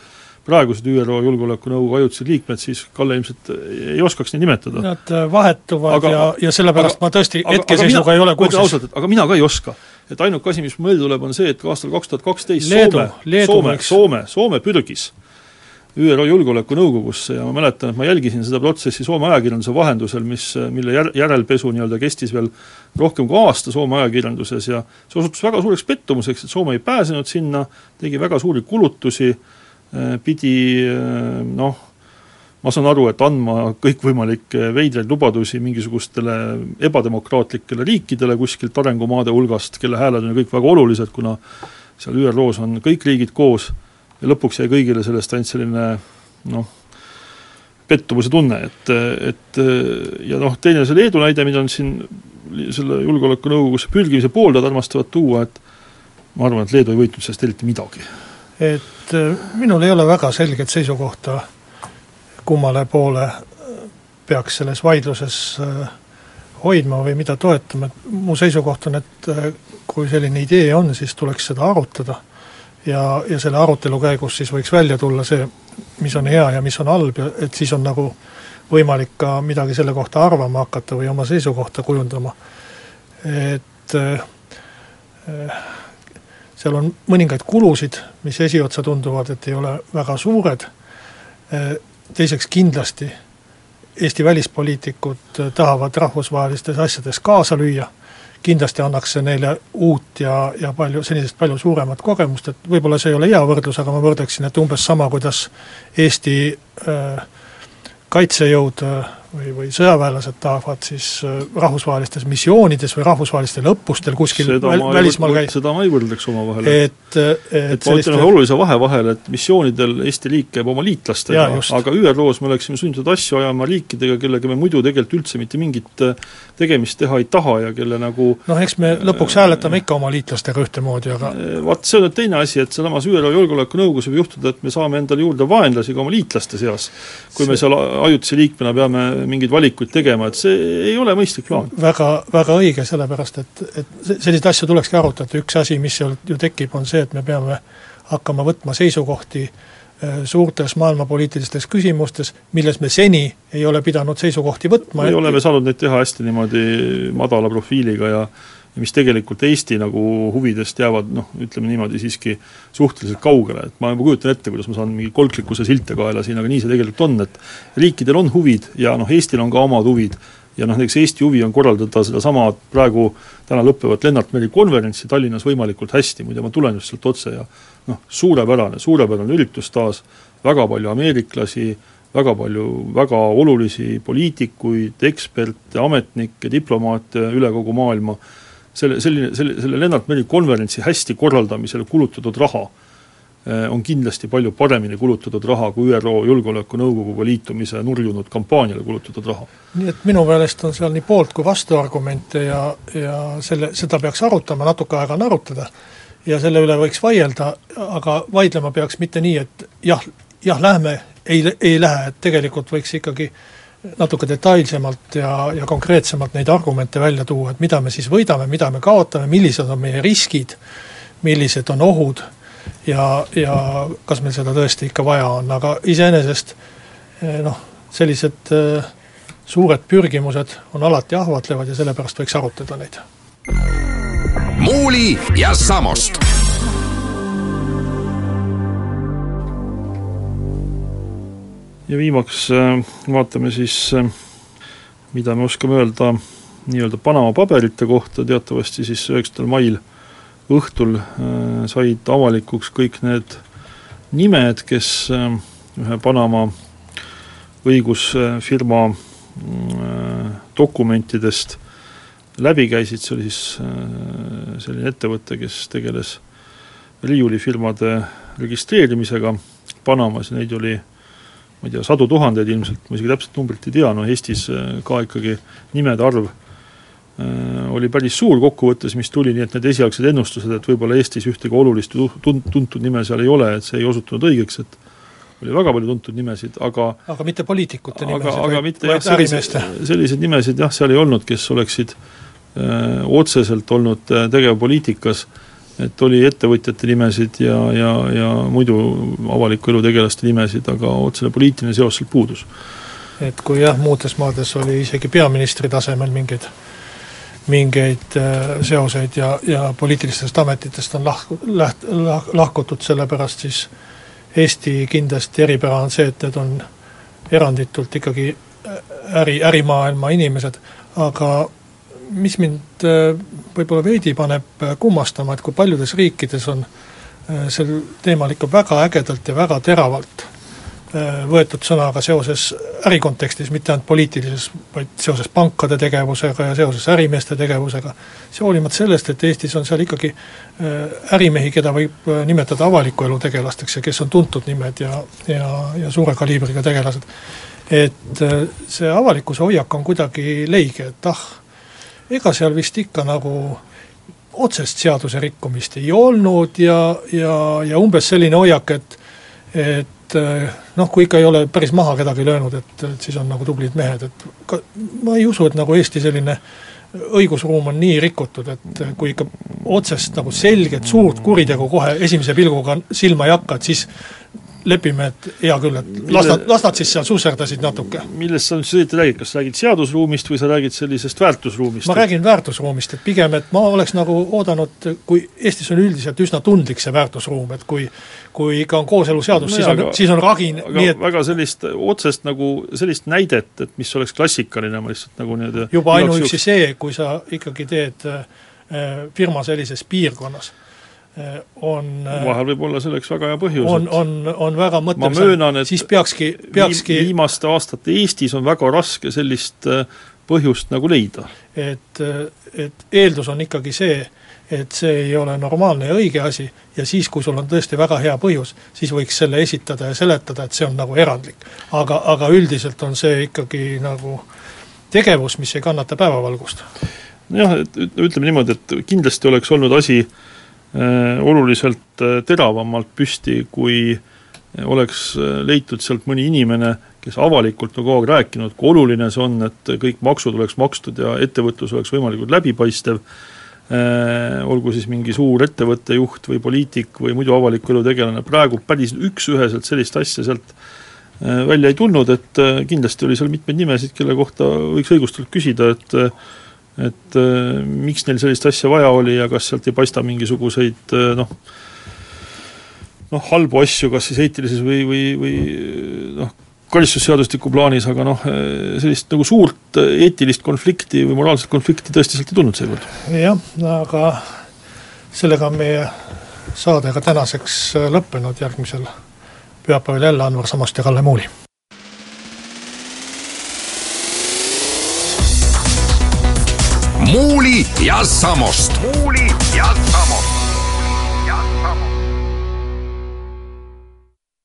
praegused ÜRO Julgeolekunõukogu ajutised liikmed, siis Kalle ilmselt ei oskaks neid nimetada. Nad äh, vahetuvad aga, ja, ja sellepärast aga, ma tõesti hetkeseisuga ei ole kursis. ausalt, et aga mina ka ei oska. et ainuke asi, mis meelde tuleb, on see, et aastal kaks tuhat kaksteist Soome, Soome, Soome, Soome pürgis ÜRO Julgeolekunõukogusse ja ma mäletan, et ma jälgisin seda protsessi Soome ajakirjanduse vahendusel, mis, mille jär-, järelpesu nii-öelda kestis veel rohkem kui aasta Soome ajakirjanduses ja see osutus väga suureks pettumuseks, et Soome ei pääsenud sinna, tegi väga suuri kulutusi, eh, pidi eh, noh, ma saan aru, et andma kõikvõimalikke veidraid lubadusi mingisugustele ebademokraatlikele riikidele kuskilt arengumaade hulgast, kelle hääled on ju kõik väga olulised, kuna seal ÜRO-s on kõik riigid koos ja lõpuks jäi kõigile sellest ainult selline noh, pettumuse tunne, et, et ja noh, teine see Leedu näide, mida on siin selle Julgeolekunõukogusse pürgimise pooldajad armastavad tuua, et ma arvan, et Leedu ei võitnud sellest eriti midagi. Et äh, minul ei ole väga selget seisukohta, kummale poole peaks selles vaidluses äh, hoidma või mida toetama, et mu seisukoht on, et äh, kui selline idee on, siis tuleks seda arutada ja, ja selle arutelu käigus siis võiks välja tulla see, mis on hea ja mis on halb ja et siis on nagu võimalik ka midagi selle kohta arvama hakata või oma seisukohta kujundama. et äh, seal on mõningaid kulusid, mis esiotsa tunduvad, et ei ole väga suured. Äh,, teiseks kindlasti Eesti välispoliitikud tahavad rahvusvahelistes asjades kaasa lüüa. Kindlasti annaks see neile uut ja, ja palju, senisest palju suuremat kogemust, et võib-olla see ei ole hea võrdlus, aga ma võrdleksin, et umbes sama, kuidas Eesti äh, kaitsejõud äh, või, või sõjaväelased tahavad siis äh, rahvusvahelistes missioonides või rahvusvahelistel õppustel kuskil seda väl, välismaal käia. seda ma ei võrdleks omavahel. et, et, et ma ütlen ühe olulise vahe vahele, et missioonidel Eesti riik käib oma liitlastega, aga ÜRO-s me oleksime sunnitud asju ajama riikidega, kellega me muidu tegelikult üldse mitte mingit äh, tegemist teha ei taha ja kelle nagu noh, eks me lõpuks hääletame ikka oma liitlastega ühtemoodi, aga vaat see on nüüd teine asi, et sealsamas ÜRO Julgeolekunõukogus võib juhtuda, et me saame endale juurde vaenlasi ka oma liitlaste seas, kui me seal ajutise liikmena peame mingeid valikuid tegema, et see ei ole mõistlik plaan. väga, väga õige, sellepärast et, et selliseid asju tulekski arutada, üks asi, mis seal ju tekib, on see, et me peame hakkama võtma seisukohti äh, suurtes maailmapoliitilistes küsimustes, milles me seni ei ole pidanud seisukohti võtma. me oleme saanud neid teha hästi niimoodi madala profiiliga ja ja mis tegelikult Eesti nagu huvidest jäävad noh, ütleme niimoodi siiski suhteliselt kaugele, et ma juba kujutan ette, kuidas ma saan mingi kolklikkuse silte kaela siin, aga nii see tegelikult on, et riikidel on huvid ja noh, Eestil on ka omad huvid. Ja noh, näiteks Eesti huvi on korraldada sedasama praegu täna lõppevat Lennart Meri konverentsi Tallinnas võimalikult hästi, muide ma tulen just sealt otse ja noh, suurepärane, suurepärane üritus taas, väga palju ameeriklasi, väga palju väga olulisi poliitikuid, eksperte, ametnikke, diplomaate üle kogu maailma selle, selline, selle, selle Lennart Meri konverentsi hästi korraldamisele kulutatud raha eh, on kindlasti palju paremini kulutatud raha kui ÜRO Julgeolekunõukoguga liitumise nurjunud kampaaniale kulutatud raha. nii et minu meelest on seal nii poolt kui vastuargumente ja, ja selle, seda peaks arutama, natuke aega on arutada, ja selle üle võiks vaielda, aga vaidlema peaks mitte nii, et jah, jah, lähme, ei, ei lähe, et tegelikult võiks ikkagi äh, natuke detailsemalt ja, ja konkreetsemalt neid argumente välja tuua, et mida me siis võidame, mida me kaotame, millised on meie riskid, millised on ohud ja, ja kas meil seda tõesti ikka vaja on, aga iseenesest eh, noh, sellised äh, suured pürgimused on alati ahvatlevad ja sellepärast võiks arutada neid. muuli ja Samost ja viimaks vaatame siis, mida me oskame öelda nii-öelda Panama paberite kohta, teatavasti siis üheksandal mail õhtul said avalikuks kõik need nimed, kes ühe Panama õigusfirma dokumentidest läbi käisid, see oli siis selline ettevõte, kes tegeles riiulifirmade registreerimisega Panamas. Ja neid oli ma ei tea, sadu tuhandeid ilmselt, ma isegi täpset numbrit ei tea, no Eestis ka ikkagi nimede arv oli päris suur kokkuvõttes, mis tuli, nii et need esialgsed ennustused, et võib-olla Eestis ühtegi olulist tun-, tuntud nime seal ei ole, et see ei osutunud õigeks, et oli väga palju tuntud nimesid, aga aga mitte poliitikute aga, nimesid, aga vaid, mitte vaid ärimeeste? selliseid nimesid jah, seal ei olnud, kes oleksid öö, otseselt olnud tegevpoliitikas, et oli ettevõtjate nimesid ja, ja, ja muidu avaliku elu tegelaste nimesid, aga otsene poliitiline seos sealt puudus. et kui jah, muudes maades oli isegi peaministri tasemel mingeid mingeid äh, seoseid ja, ja poliitilistest ametitest on lahku, läht-, lah-, lahkutud, sellepärast siis Eesti kindlasti eripära on see, et need on eranditult ikkagi äri, ärimaailma inimesed, aga mis mind äh, võib-olla veidi paneb kummastama, et kui paljudes riikides on äh, sel teemal ikka väga ägedalt ja väga teravalt äh, võetud sõna ka seoses ärikontekstis, mitte ainult poliitilises, vaid seoses pankade tegevusega ja seoses ärimeeste tegevusega, see hoolimata sellest, et Eestis on seal ikkagi ärimehi, keda võib nimetada avaliku elu tegelasteks ja kes on tuntud nimed ja, ja, ja suure kaliibriga tegelased, et see avalikkuse hoiak on kuidagi leige, et ah, ega seal vist ikka nagu otsest seaduse rikkumist ei olnud ja, ja, ja umbes selline hoiak, et et noh, kui ikka ei ole päris maha kedagi löönud, et, et siis on nagu tublid mehed, et ka ma ei usu, et nagu Eesti selline õigusruum on nii rikutud, et kui ikka otsest nagu selget suurt kuritegu kohe esimese pilguga silma ei hakka, et siis lepime, et hea küll, et las nad, las nad siis seal susserdasid natuke. millest sa nüüd siis õieti räägid, kas räägid seadusruumist või sa räägid sellisest väärtusruumist? ma räägin väärtusruumist, et pigem, et ma oleks nagu oodanud, kui Eestis on üldiselt üsna tundlik see väärtusruum, et kui kui ikka on kooseluseadus no, siis on, siis on ragin, nii et väga sellist otsest nagu, sellist näidet, et mis oleks klassikaline, ma lihtsalt nagu nii-öelda juba ainuüksi see, kui sa ikkagi teed äh, firma sellises piirkonnas on vahel võib olla selleks väga hea põhjus. on, on, on väga möönan, siis peakski, peakski viimaste aastate Eestis on väga raske sellist äh, põhjust nagu leida. et, et eeldus on ikkagi see, et see ei ole normaalne ja õige asi ja siis, kui sul on tõesti väga hea põhjus, siis võiks selle esitada ja seletada, et see on nagu erandlik. aga, aga üldiselt on see ikkagi nagu tegevus, mis ei kannata päevavalgust. jah, et ütleme niimoodi, et kindlasti oleks olnud asi äh, Äh, oluliselt äh, teravamalt püsti, kui oleks äh, leitud sealt mõni inimene, kes avalikult on kogu aeg rääkinud, kui oluline see on, et kõik maksud oleks makstud ja ettevõtlus oleks võimalikult läbipaistev, olgu siis mingi suur ettevõtte juht või poliitik või muidu avaliku elu tegelane, praegu päris üks-üheselt sellist asja sealt välja ei tulnud, et kindlasti oli seal mitmeid nimesid, kelle kohta võiks õigustatult küsida, et et äh, miks neil sellist asja vaja oli ja kas sealt ei paista mingisuguseid äh, noh, noh halbu asju, kas siis eetilises või, või, või noh, karistusseadustiku plaanis, aga noh, sellist nagu suurt eetilist konflikti või moraalset konflikti tõesti sealt ei tulnud seekord. jah, aga sellega on meie saade ka tänaseks lõppenud, järgmisel pühapäeval jälle Anvar Samost ja Kalle Muuli Muuli ja Samost. muuli ja Samost.